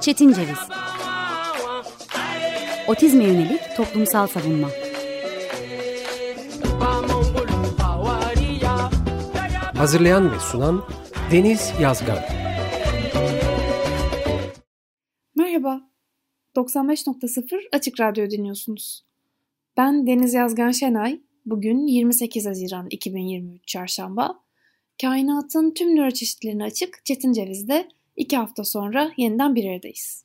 Çetin Ceviz. Otizme yönelik toplumsal savunma. Hazırlayan ve sunan Deniz Yazgan. Merhaba, 95.0 Açık Radyo dinliyorsunuz. Ben Deniz Yazgan Şenay, bugün 28 Haziran 2023 Çarşamba. Kainatın tüm nöroçeşitlerini açık Çetin Ceviz'de iki hafta sonra yeniden bir aradayız.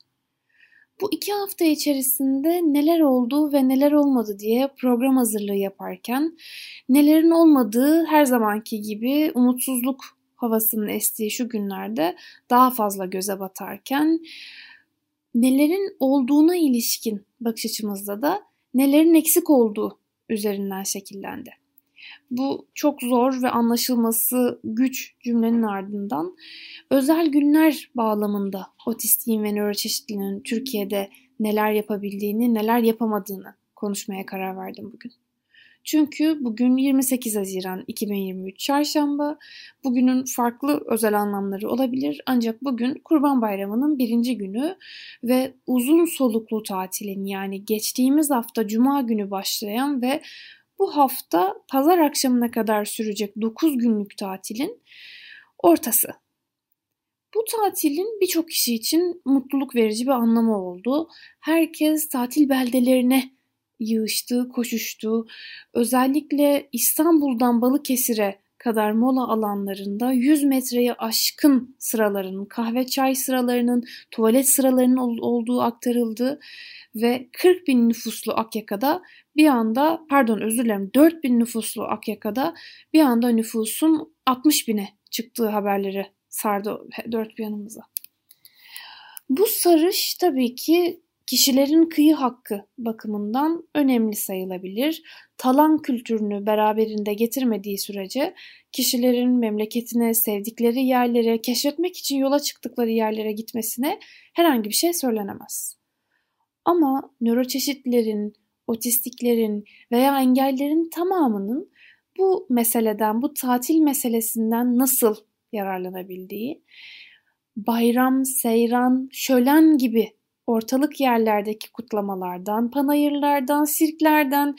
Bu iki hafta içerisinde neler oldu ve neler olmadı diye program hazırlığı yaparken nelerin olmadığı her zamanki gibi umutsuzluk havasının estiği şu günlerde daha fazla göze batarken nelerin olduğuna ilişkin bakış açımızda da nelerin eksik olduğu üzerinden şekillendi. Bu çok zor ve anlaşılması güç cümlenin ardından özel günler bağlamında otistiğin ve nöroçeşitliliğinin Türkiye'de neler yapabildiğini, neler yapamadığını konuşmaya karar verdim bugün. Çünkü bugün 28 Haziran 2023 Çarşamba. Bugünün farklı özel anlamları olabilir ancak bugün Kurban Bayramı'nın birinci günü ve uzun soluklu tatilin yani geçtiğimiz hafta Cuma günü başlayan ve bu hafta pazar akşamına kadar sürecek 9 günlük tatilin ortası. Bu tatilin birçok kişi için mutluluk verici bir anlamı oldu. Herkes tatil beldelerine yığıştı, koşuştu. Özellikle İstanbul'dan Balıkesir'e kadar mola alanlarında 100 metreye aşkın sıraların, kahve çay sıralarının, tuvalet sıralarının olduğu aktarıldı ve 40 bin nüfuslu Akyaka'da bir anda pardon özür dilerim 4 bin nüfuslu Akyaka'da bir anda nüfusun 60 bine çıktığı haberleri sardı dört bir yanımıza. Bu sarış tabii ki kişilerin kıyı hakkı bakımından önemli sayılabilir. Talan kültürünü beraberinde getirmediği sürece kişilerin memleketine, sevdikleri yerlere, keşfetmek için yola çıktıkları yerlere gitmesine herhangi bir şey söylenemez. Ama nöroçeşitlerin, otistiklerin veya engellerin tamamının bu meseleden, bu tatil meselesinden nasıl yararlanabildiği, bayram, seyran, şölen gibi ortalık yerlerdeki kutlamalardan, panayırlardan, sirklerden,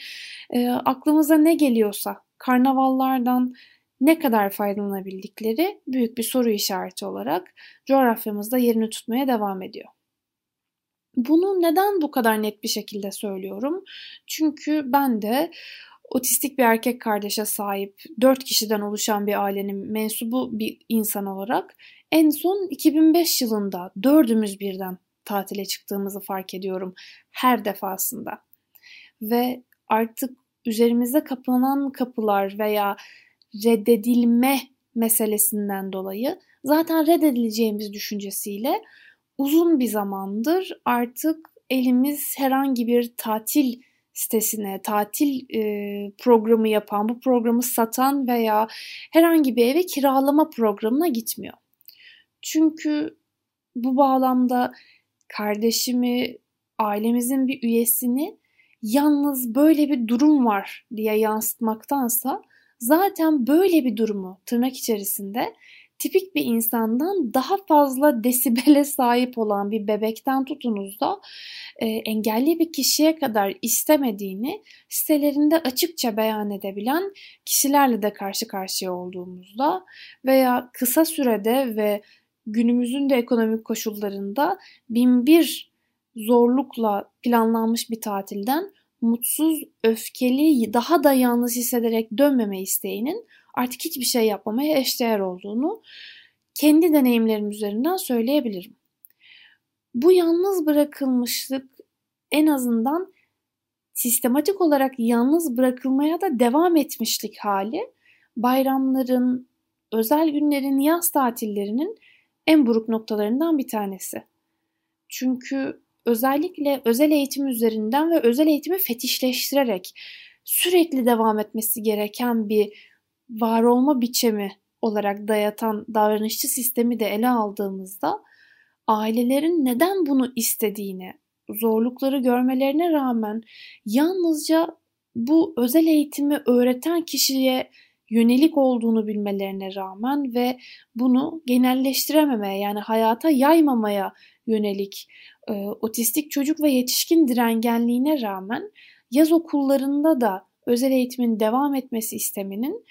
e, aklımıza ne geliyorsa, karnavallardan ne kadar faydalanabildikleri büyük bir soru işareti olarak coğrafyamızda yerini tutmaya devam ediyor. Bunu neden bu kadar net bir şekilde söylüyorum? Çünkü ben de otistik bir erkek kardeşe sahip 4 kişiden oluşan bir ailenin mensubu bir insan olarak en son 2005 yılında dördümüz birden tatile çıktığımızı fark ediyorum her defasında. Ve artık üzerimize kapanan kapılar veya reddedilme meselesinden dolayı zaten reddedileceğimiz düşüncesiyle uzun bir zamandır artık elimiz herhangi bir tatil sitesine, tatil e, programı yapan, bu programı satan veya herhangi bir eve kiralama programına gitmiyor. Çünkü bu bağlamda kardeşimi, ailemizin bir üyesini yalnız böyle bir durum var diye yansıtmaktansa zaten böyle bir durumu tırnak içerisinde tipik bir insandan daha fazla desibele sahip olan bir bebekten tutunuz da e, engelli bir kişiye kadar istemediğini sitelerinde açıkça beyan edebilen kişilerle de karşı karşıya olduğumuzda veya kısa sürede ve günümüzün de ekonomik koşullarında binbir zorlukla planlanmış bir tatilden mutsuz, öfkeli, daha da yalnız hissederek dönmeme isteğinin artık hiçbir şey yapmamaya eşdeğer olduğunu kendi deneyimlerim üzerinden söyleyebilirim. Bu yalnız bırakılmışlık en azından sistematik olarak yalnız bırakılmaya da devam etmişlik hali bayramların, özel günlerin, yaz tatillerinin en buruk noktalarından bir tanesi. Çünkü özellikle özel eğitim üzerinden ve özel eğitimi fetişleştirerek sürekli devam etmesi gereken bir var olma biçimi olarak dayatan davranışçı sistemi de ele aldığımızda ailelerin neden bunu istediğini, zorlukları görmelerine rağmen yalnızca bu özel eğitimi öğreten kişiye yönelik olduğunu bilmelerine rağmen ve bunu genelleştirememeye yani hayata yaymamaya yönelik e, otistik çocuk ve yetişkin direngenliğine rağmen yaz okullarında da özel eğitimin devam etmesi isteminin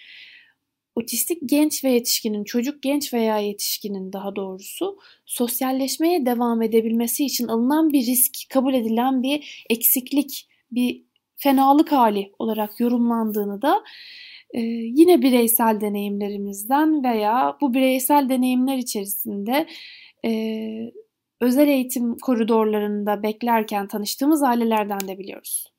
otistik genç ve yetişkinin, çocuk genç veya yetişkinin daha doğrusu sosyalleşmeye devam edebilmesi için alınan bir risk, kabul edilen bir eksiklik, bir fenalık hali olarak yorumlandığını da e, yine bireysel deneyimlerimizden veya bu bireysel deneyimler içerisinde e, özel eğitim koridorlarında beklerken tanıştığımız ailelerden de biliyoruz.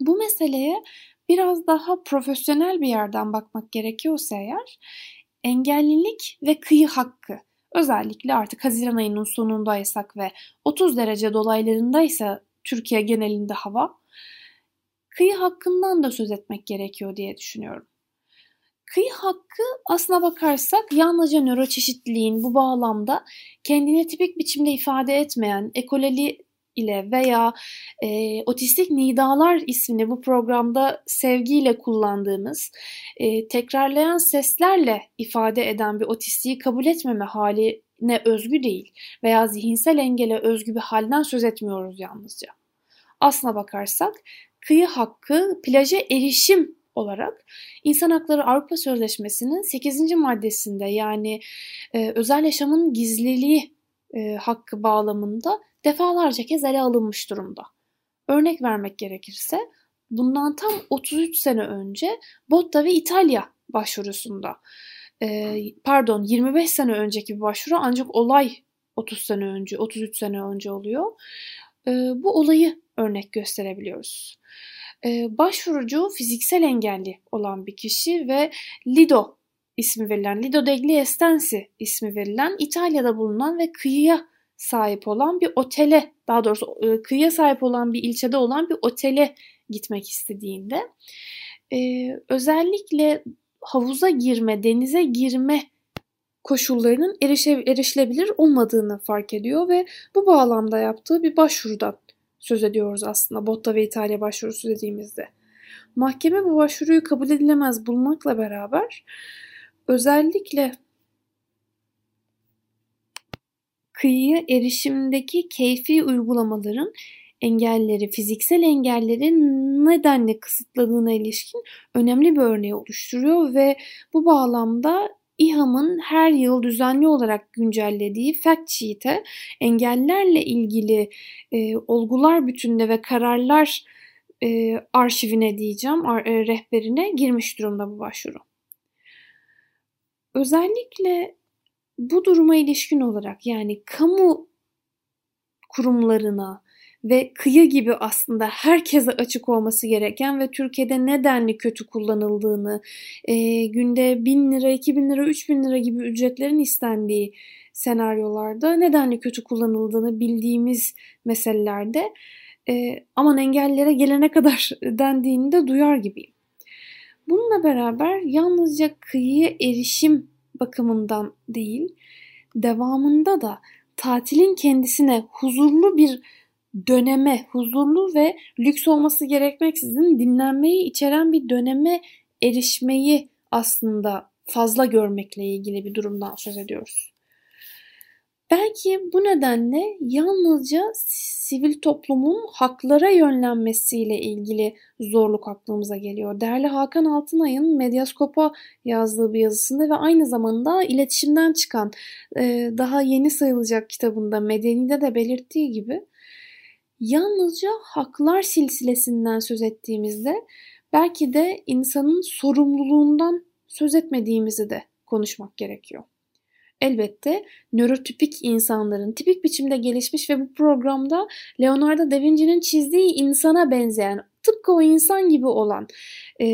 Bu meseleye biraz daha profesyonel bir yerden bakmak gerekiyorsa eğer engellilik ve kıyı hakkı özellikle artık Haziran ayının sonundaysak ve 30 derece dolaylarındaysa Türkiye genelinde hava kıyı hakkından da söz etmek gerekiyor diye düşünüyorum. Kıyı hakkı aslına bakarsak yalnızca nöroçeşitliliğin bu bağlamda kendine tipik biçimde ifade etmeyen ekoleli ile veya e, otistik nidalar ismini bu programda sevgiyle kullandığımız e, tekrarlayan seslerle ifade eden bir otistiği kabul etmeme haline özgü değil veya zihinsel engele özgü bir halden söz etmiyoruz yalnızca. Aslına bakarsak kıyı hakkı plaja erişim olarak İnsan Hakları Avrupa Sözleşmesi'nin 8. maddesinde yani e, özel yaşamın gizliliği e, hakkı bağlamında defalarca kez ele alınmış durumda. Örnek vermek gerekirse bundan tam 33 sene önce Botta ve İtalya başvurusunda e, pardon 25 sene önceki bir başvuru ancak olay 30 sene önce 33 sene önce oluyor. E, bu olayı örnek gösterebiliyoruz. E, başvurucu fiziksel engelli olan bir kişi ve Lido ismi verilen Lido degli Estensi ismi verilen İtalya'da bulunan ve kıyıya sahip olan bir otele daha doğrusu e, kıyıya sahip olan bir ilçede olan bir otele gitmek istediğinde e, özellikle havuza girme, denize girme koşullarının erişilebilir olmadığını fark ediyor ve bu bağlamda yaptığı bir başvurudan söz ediyoruz aslında Botta ve İtalya başvurusu dediğimizde. Mahkeme bu başvuruyu kabul edilemez bulmakla beraber özellikle kıyıya erişimdeki keyfi uygulamaların engelleri, fiziksel engelleri nedenle kısıtladığına ilişkin önemli bir örneği oluşturuyor ve bu bağlamda İHA'mın her yıl düzenli olarak güncellediği fact sheet'e engellerle ilgili e, olgular bütününe ve kararlar e, arşivine diyeceğim, ar, e, rehberine girmiş durumda bu başvuru. Özellikle bu duruma ilişkin olarak yani kamu kurumlarına ve kıyı gibi aslında herkese açık olması gereken ve Türkiye'de nedenli kötü kullanıldığını, e, günde 1000 lira, 2000 lira, 3000 lira gibi ücretlerin istendiği senaryolarda nedenli kötü kullanıldığını bildiğimiz meselelerde e, aman engellilere gelene kadar dendiğini de duyar gibiyim. Bununla beraber yalnızca kıyıya erişim bakımından değil, devamında da tatilin kendisine huzurlu bir döneme, huzurlu ve lüks olması gerekmeksizin dinlenmeyi içeren bir döneme erişmeyi aslında fazla görmekle ilgili bir durumdan söz ediyoruz. Belki bu nedenle yalnızca sivil toplumun haklara yönlenmesiyle ilgili zorluk aklımıza geliyor. Değerli Hakan Altınay'ın Medyaskop'a yazdığı bir yazısında ve aynı zamanda iletişimden çıkan daha yeni sayılacak kitabında Medeni'de de belirttiği gibi yalnızca haklar silsilesinden söz ettiğimizde belki de insanın sorumluluğundan söz etmediğimizi de konuşmak gerekiyor. Elbette nörotipik insanların tipik biçimde gelişmiş ve bu programda Leonardo da Vinci'nin çizdiği insana benzeyen, tıpkı o insan gibi olan, e,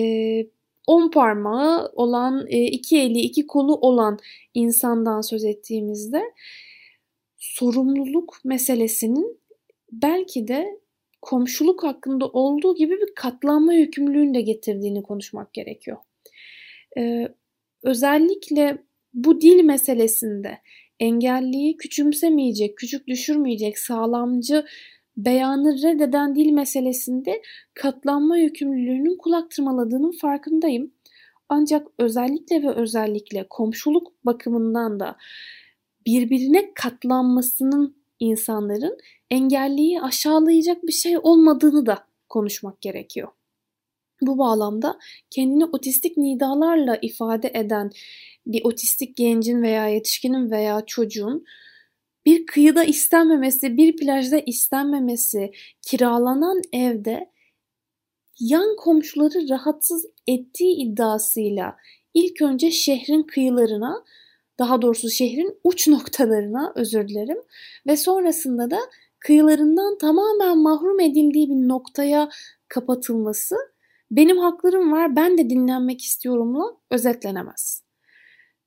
on parmağı olan, e, iki eli, iki kolu olan insandan söz ettiğimizde sorumluluk meselesinin belki de komşuluk hakkında olduğu gibi bir katlanma yükümlülüğünü de getirdiğini konuşmak gerekiyor. Ee, özellikle bu dil meselesinde engelliyi küçümsemeyecek, küçük düşürmeyecek, sağlamcı beyanı reddeden dil meselesinde katlanma yükümlülüğünün kulak tırmaladığının farkındayım. Ancak özellikle ve özellikle komşuluk bakımından da birbirine katlanmasının insanların engelliyi aşağılayacak bir şey olmadığını da konuşmak gerekiyor. Bu bağlamda kendini otistik nidalarla ifade eden bir otistik gencin veya yetişkinin veya çocuğun bir kıyıda istenmemesi, bir plajda istenmemesi, kiralanan evde yan komşuları rahatsız ettiği iddiasıyla ilk önce şehrin kıyılarına, daha doğrusu şehrin uç noktalarına özür dilerim ve sonrasında da kıyılarından tamamen mahrum edildiği bir noktaya kapatılması benim haklarım var ben de dinlenmek istiyorumla özetlenemez.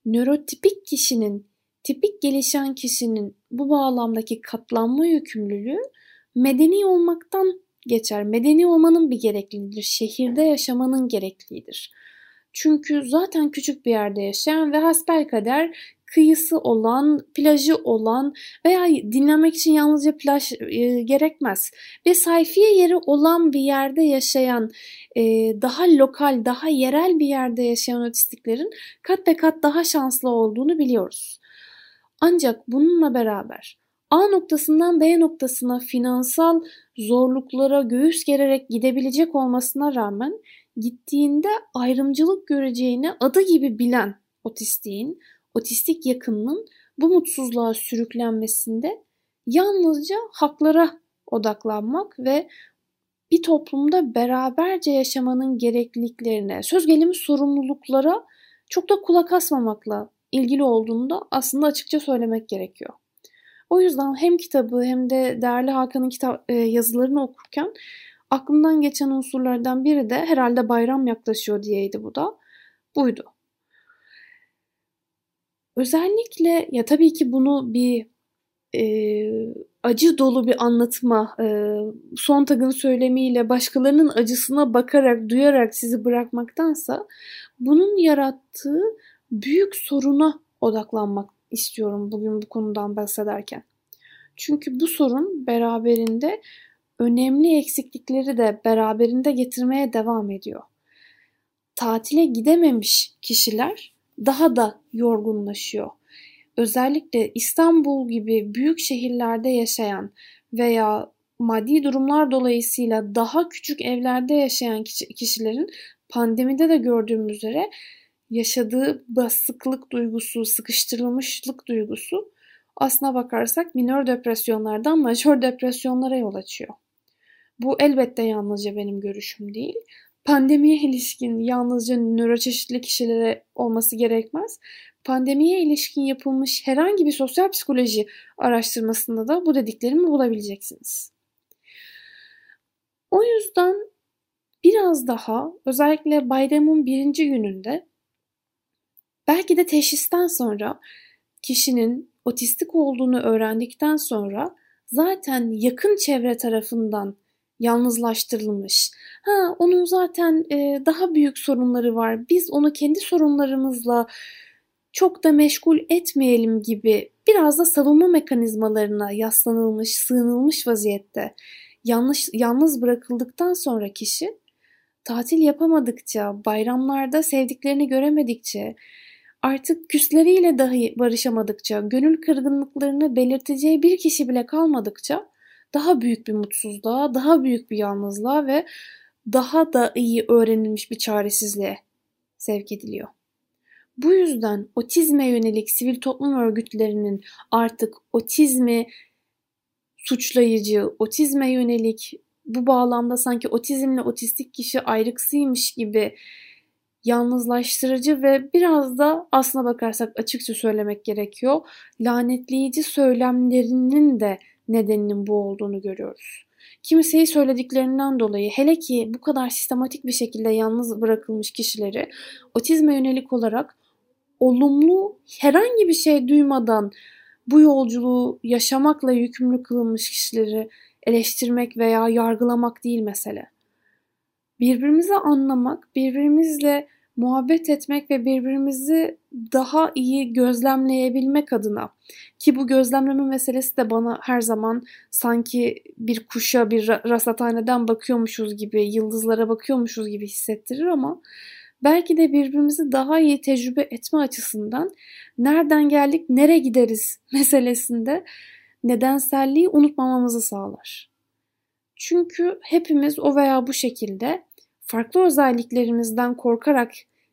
Nörotipik kişinin, tipik gelişen kişinin bu bağlamdaki katlanma yükümlülüğü medeni olmaktan geçer. Medeni olmanın bir gerekliliğidir. Şehirde yaşamanın gereklidir. Çünkü zaten küçük bir yerde yaşayan ve hasbelkader kıyısı olan, plajı olan veya dinlenmek için yalnızca plaj e, gerekmez. Bir sayfiye yeri olan bir yerde yaşayan, e, daha lokal, daha yerel bir yerde yaşayan otistiklerin kat be kat daha şanslı olduğunu biliyoruz. Ancak bununla beraber A noktasından B noktasına finansal zorluklara göğüs gererek gidebilecek olmasına rağmen gittiğinde ayrımcılık göreceğini adı gibi bilen otistiğin, otistik yakınının bu mutsuzluğa sürüklenmesinde yalnızca haklara odaklanmak ve bir toplumda beraberce yaşamanın gerekliliklerine, söz gelimi sorumluluklara çok da kulak asmamakla ilgili olduğunu da aslında açıkça söylemek gerekiyor. O yüzden hem kitabı hem de değerli Hakan'ın kitap e, yazılarını okurken aklımdan geçen unsurlardan biri de herhalde bayram yaklaşıyor diyeydi bu da. Buydu. Özellikle ya tabii ki bunu bir e, acı dolu bir anlatıma, e, Sontag'ın söylemiyle başkalarının acısına bakarak, duyarak sizi bırakmaktansa bunun yarattığı büyük soruna odaklanmak istiyorum bugün bu konudan bahsederken. Çünkü bu sorun beraberinde önemli eksiklikleri de beraberinde getirmeye devam ediyor. Tatile gidememiş kişiler daha da yorgunlaşıyor. Özellikle İstanbul gibi büyük şehirlerde yaşayan veya maddi durumlar dolayısıyla daha küçük evlerde yaşayan kişilerin pandemide de gördüğümüz üzere yaşadığı basıklık duygusu, sıkıştırılmışlık duygusu aslına bakarsak minör depresyonlardan majör depresyonlara yol açıyor. Bu elbette yalnızca benim görüşüm değil. Pandemiye ilişkin yalnızca nöroçeşitli kişilere olması gerekmez. Pandemiye ilişkin yapılmış herhangi bir sosyal psikoloji araştırmasında da bu dediklerimi bulabileceksiniz. O yüzden biraz daha özellikle bayramın birinci gününde belki de teşhisten sonra kişinin otistik olduğunu öğrendikten sonra zaten yakın çevre tarafından yalnızlaştırılmış. Ha onun zaten e, daha büyük sorunları var. Biz onu kendi sorunlarımızla çok da meşgul etmeyelim gibi biraz da savunma mekanizmalarına yaslanılmış, sığınılmış vaziyette yanlış yalnız bırakıldıktan sonra kişi tatil yapamadıkça, bayramlarda sevdiklerini göremedikçe, artık küsleriyle dahi barışamadıkça, gönül kırgınlıklarını belirteceği bir kişi bile kalmadıkça daha büyük bir mutsuzluğa, daha büyük bir yalnızlığa ve daha da iyi öğrenilmiş bir çaresizliğe sevk ediliyor. Bu yüzden otizme yönelik sivil toplum örgütlerinin artık otizmi suçlayıcı, otizme yönelik bu bağlamda sanki otizmle otistik kişi ayrıksıymış gibi yalnızlaştırıcı ve biraz da aslına bakarsak açıkça söylemek gerekiyor. Lanetleyici söylemlerinin de nedeninin bu olduğunu görüyoruz. Kimseyi söylediklerinden dolayı hele ki bu kadar sistematik bir şekilde yalnız bırakılmış kişileri otizme yönelik olarak olumlu herhangi bir şey duymadan bu yolculuğu yaşamakla yükümlü kılınmış kişileri eleştirmek veya yargılamak değil mesele. Birbirimizi anlamak, birbirimizle muhabbet etmek ve birbirimizi daha iyi gözlemleyebilmek adına ki bu gözlemleme meselesi de bana her zaman sanki bir kuşa bir rasathaneden bakıyormuşuz gibi yıldızlara bakıyormuşuz gibi hissettirir ama belki de birbirimizi daha iyi tecrübe etme açısından nereden geldik, nereye gideriz meselesinde nedenselliği unutmamamızı sağlar. Çünkü hepimiz o veya bu şekilde farklı özelliklerimizden korkarak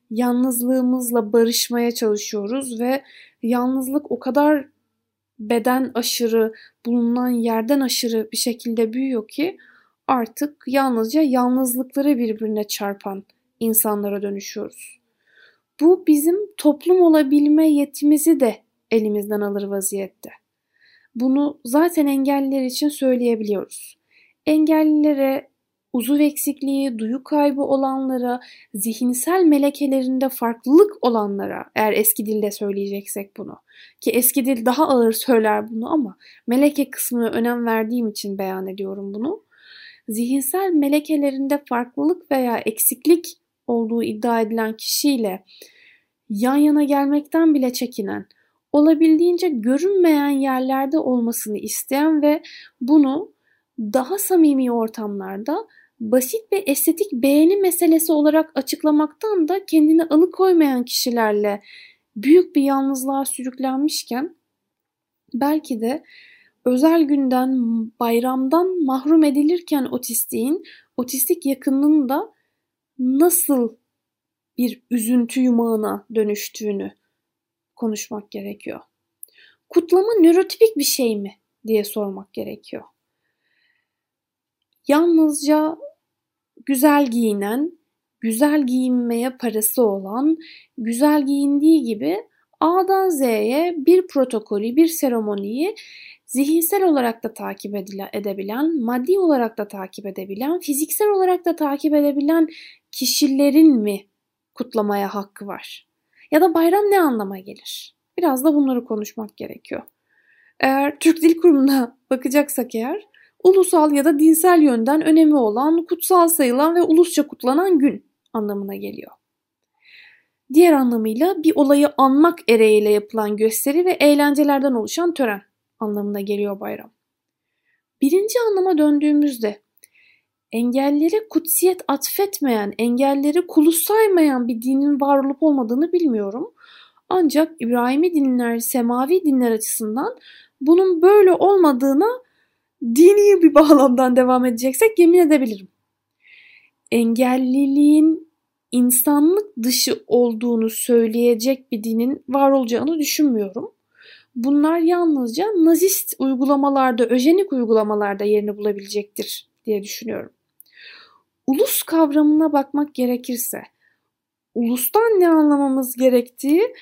yalnızlığımızla barışmaya çalışıyoruz ve yalnızlık o kadar beden aşırı, bulunan yerden aşırı bir şekilde büyüyor ki artık yalnızca yalnızlıkları birbirine çarpan insanlara dönüşüyoruz. Bu bizim toplum olabilme yetimizi de elimizden alır vaziyette. Bunu zaten engelliler için söyleyebiliyoruz. Engellilere uzuv eksikliği, duyu kaybı olanlara, zihinsel melekelerinde farklılık olanlara eğer eski dilde söyleyeceksek bunu ki eski dil daha ağır söyler bunu ama meleke kısmına önem verdiğim için beyan ediyorum bunu. Zihinsel melekelerinde farklılık veya eksiklik olduğu iddia edilen kişiyle yan yana gelmekten bile çekinen, olabildiğince görünmeyen yerlerde olmasını isteyen ve bunu daha samimi ortamlarda basit ve estetik beğeni meselesi olarak açıklamaktan da kendini alıkoymayan kişilerle büyük bir yalnızlığa sürüklenmişken belki de özel günden, bayramdan mahrum edilirken otistiğin, otistik yakınının da nasıl bir üzüntü yumağına dönüştüğünü konuşmak gerekiyor. Kutlama nörotipik bir şey mi diye sormak gerekiyor. Yalnızca güzel giyinen, güzel giyinmeye parası olan, güzel giyindiği gibi A'dan Z'ye bir protokolü, bir seremoniyi zihinsel olarak da takip edebilen, maddi olarak da takip edebilen, fiziksel olarak da takip edebilen kişilerin mi kutlamaya hakkı var? Ya da bayram ne anlama gelir? Biraz da bunları konuşmak gerekiyor. Eğer Türk Dil Kurumu'na bakacaksak eğer ulusal ya da dinsel yönden önemi olan, kutsal sayılan ve ulusça kutlanan gün anlamına geliyor. Diğer anlamıyla bir olayı anmak ereğiyle yapılan gösteri ve eğlencelerden oluşan tören anlamına geliyor bayram. Birinci anlama döndüğümüzde engellere kutsiyet atfetmeyen, engelleri kulu saymayan bir dinin var olup olmadığını bilmiyorum. Ancak İbrahimi dinler, semavi dinler açısından bunun böyle olmadığına dini bir bağlamdan devam edeceksek yemin edebilirim. Engelliliğin insanlık dışı olduğunu söyleyecek bir dinin var olacağını düşünmüyorum. Bunlar yalnızca nazist uygulamalarda, öjenik uygulamalarda yerini bulabilecektir diye düşünüyorum. Ulus kavramına bakmak gerekirse, ulustan ne anlamamız gerektiği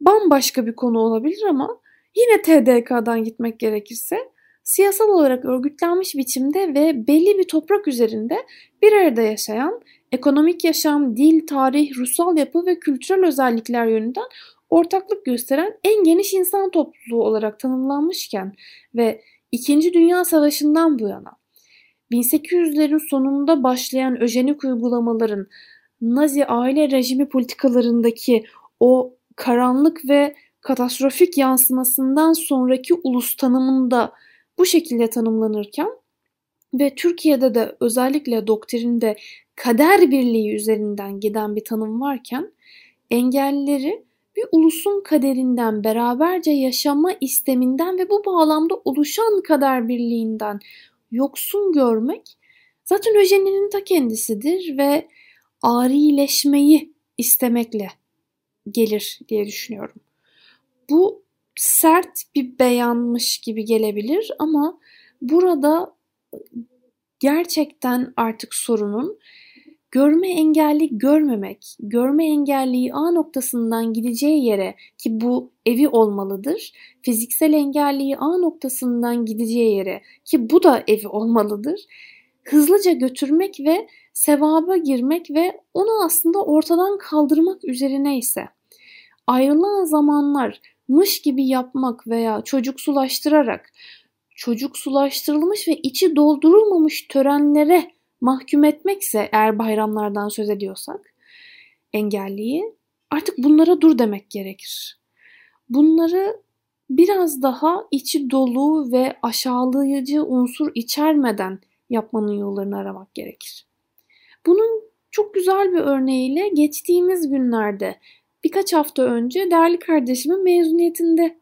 bambaşka bir konu olabilir ama yine TDK'dan gitmek gerekirse siyasal olarak örgütlenmiş biçimde ve belli bir toprak üzerinde bir arada yaşayan ekonomik yaşam, dil, tarih, ruhsal yapı ve kültürel özellikler yönünden ortaklık gösteren en geniş insan topluluğu olarak tanımlanmışken ve İkinci Dünya Savaşı'ndan bu yana 1800'lerin sonunda başlayan öjenik uygulamaların Nazi aile rejimi politikalarındaki o karanlık ve katastrofik yansımasından sonraki ulus tanımında bu şekilde tanımlanırken ve Türkiye'de de özellikle doktrinde kader birliği üzerinden giden bir tanım varken engellileri bir ulusun kaderinden, beraberce yaşama isteminden ve bu bağlamda oluşan kader birliğinden yoksun görmek zaten öjeninin ta kendisidir ve arileşmeyi istemekle gelir diye düşünüyorum. Bu sert bir beyanmış gibi gelebilir ama burada gerçekten artık sorunun görme engelli görmemek, görme engelliyi A noktasından gideceği yere ki bu evi olmalıdır. Fiziksel engelliyi A noktasından gideceği yere ki bu da evi olmalıdır. Hızlıca götürmek ve sevaba girmek ve onu aslında ortadan kaldırmak üzerine ise ayrılan zamanlar mış gibi yapmak veya çocuksulaştırarak çocuksulaştırılmış ve içi doldurulmamış törenlere mahkum etmekse eğer bayramlardan söz ediyorsak engelliyi artık bunlara dur demek gerekir. Bunları biraz daha içi dolu ve aşağılayıcı unsur içermeden yapmanın yollarını aramak gerekir. Bunun çok güzel bir örneğiyle geçtiğimiz günlerde birkaç hafta önce değerli kardeşimin mezuniyetinde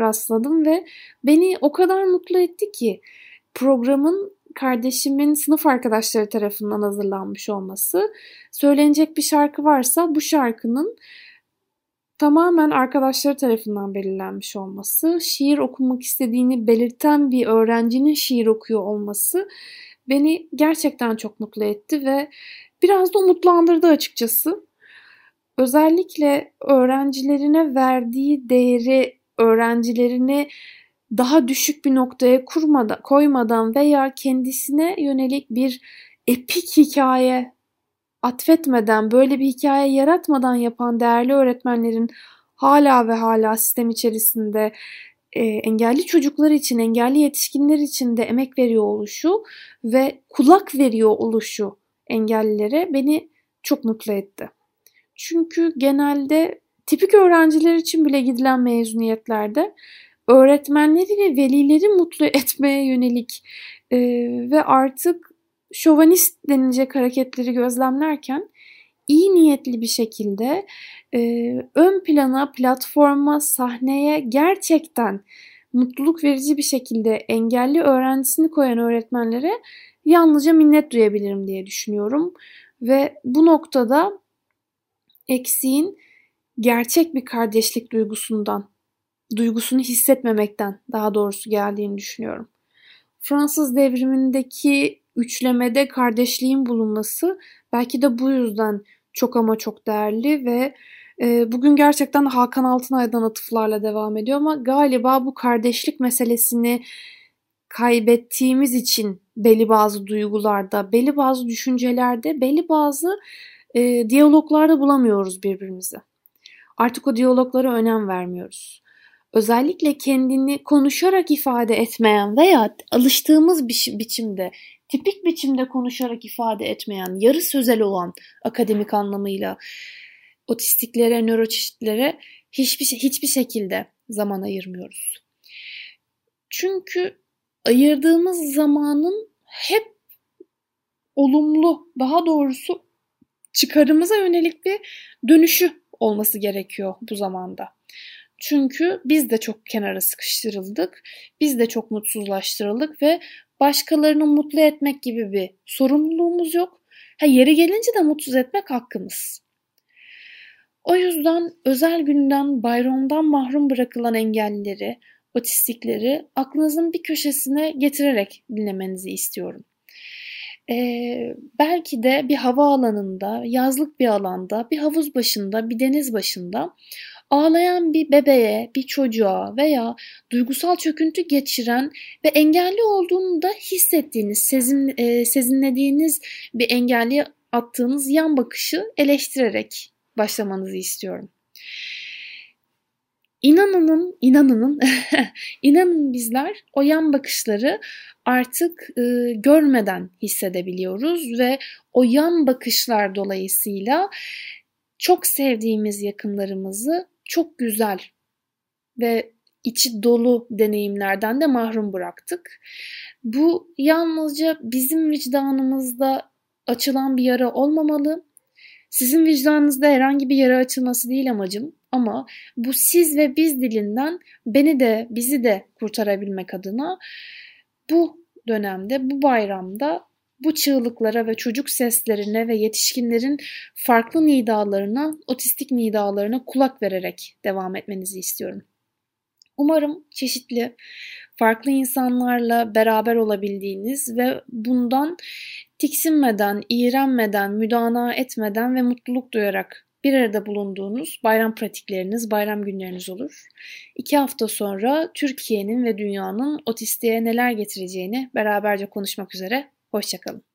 rastladım ve beni o kadar mutlu etti ki programın kardeşimin sınıf arkadaşları tarafından hazırlanmış olması, söylenecek bir şarkı varsa bu şarkının tamamen arkadaşları tarafından belirlenmiş olması, şiir okumak istediğini belirten bir öğrencinin şiir okuyor olması beni gerçekten çok mutlu etti ve biraz da umutlandırdı açıkçası. Özellikle öğrencilerine verdiği değeri, öğrencilerini daha düşük bir noktaya kurmadan, koymadan veya kendisine yönelik bir epik hikaye atfetmeden, böyle bir hikaye yaratmadan yapan değerli öğretmenlerin hala ve hala sistem içerisinde e, engelli çocuklar için, engelli yetişkinler için de emek veriyor oluşu ve kulak veriyor oluşu engellilere beni çok mutlu etti. Çünkü genelde tipik öğrenciler için bile gidilen mezuniyetlerde öğretmenleri ve velileri mutlu etmeye yönelik e, ve artık şovanist denilecek hareketleri gözlemlerken iyi niyetli bir şekilde e, ön plana, platforma, sahneye gerçekten mutluluk verici bir şekilde engelli öğrencisini koyan öğretmenlere yalnızca minnet duyabilirim diye düşünüyorum. Ve bu noktada eksiğin gerçek bir kardeşlik duygusundan, duygusunu hissetmemekten daha doğrusu geldiğini düşünüyorum. Fransız devrimindeki üçlemede kardeşliğin bulunması belki de bu yüzden çok ama çok değerli ve e, bugün gerçekten Hakan Altınay'dan atıflarla devam ediyor ama galiba bu kardeşlik meselesini kaybettiğimiz için belli bazı duygularda, belli bazı düşüncelerde, belli bazı e, diyaloglarda bulamıyoruz birbirimizi. Artık o diyaloglara önem vermiyoruz. Özellikle kendini konuşarak ifade etmeyen veya alıştığımız bir biçimde, tipik biçimde konuşarak ifade etmeyen, yarı sözel olan akademik anlamıyla otistiklere, nöroçeşitlere hiçbir hiçbir şekilde zaman ayırmıyoruz. Çünkü ayırdığımız zamanın hep olumlu, daha doğrusu çıkarımıza yönelik bir dönüşü olması gerekiyor bu zamanda. Çünkü biz de çok kenara sıkıştırıldık. Biz de çok mutsuzlaştırıldık ve başkalarını mutlu etmek gibi bir sorumluluğumuz yok. Ha, yeri gelince de mutsuz etmek hakkımız. O yüzden özel günden, bayramdan mahrum bırakılan engellileri, otistikleri aklınızın bir köşesine getirerek dinlemenizi istiyorum. Ee, belki de bir hava alanında, yazlık bir alanda, bir havuz başında, bir deniz başında ağlayan bir bebeğe, bir çocuğa veya duygusal çöküntü geçiren ve engelli olduğunu da hissettiğiniz, sezin, e, sezinlediğiniz bir engelliye attığınız yan bakışı eleştirerek başlamanızı istiyorum. İnanının, inanının, inanın bizler o yan bakışları artık e, görmeden hissedebiliyoruz ve o yan bakışlar dolayısıyla çok sevdiğimiz yakınlarımızı çok güzel ve içi dolu deneyimlerden de mahrum bıraktık. Bu yalnızca bizim vicdanımızda açılan bir yara olmamalı. Sizin vicdanınızda herhangi bir yara açılması değil amacım ama bu siz ve biz dilinden beni de bizi de kurtarabilmek adına bu dönemde, bu bayramda bu çığlıklara ve çocuk seslerine ve yetişkinlerin farklı nidalarına, otistik nidalarına kulak vererek devam etmenizi istiyorum. Umarım çeşitli farklı insanlarla beraber olabildiğiniz ve bundan tiksinmeden, iğrenmeden, müdana etmeden ve mutluluk duyarak bir arada bulunduğunuz bayram pratikleriniz, bayram günleriniz olur. İki hafta sonra Türkiye'nin ve dünyanın otistiğe neler getireceğini beraberce konuşmak üzere. Hoşçakalın.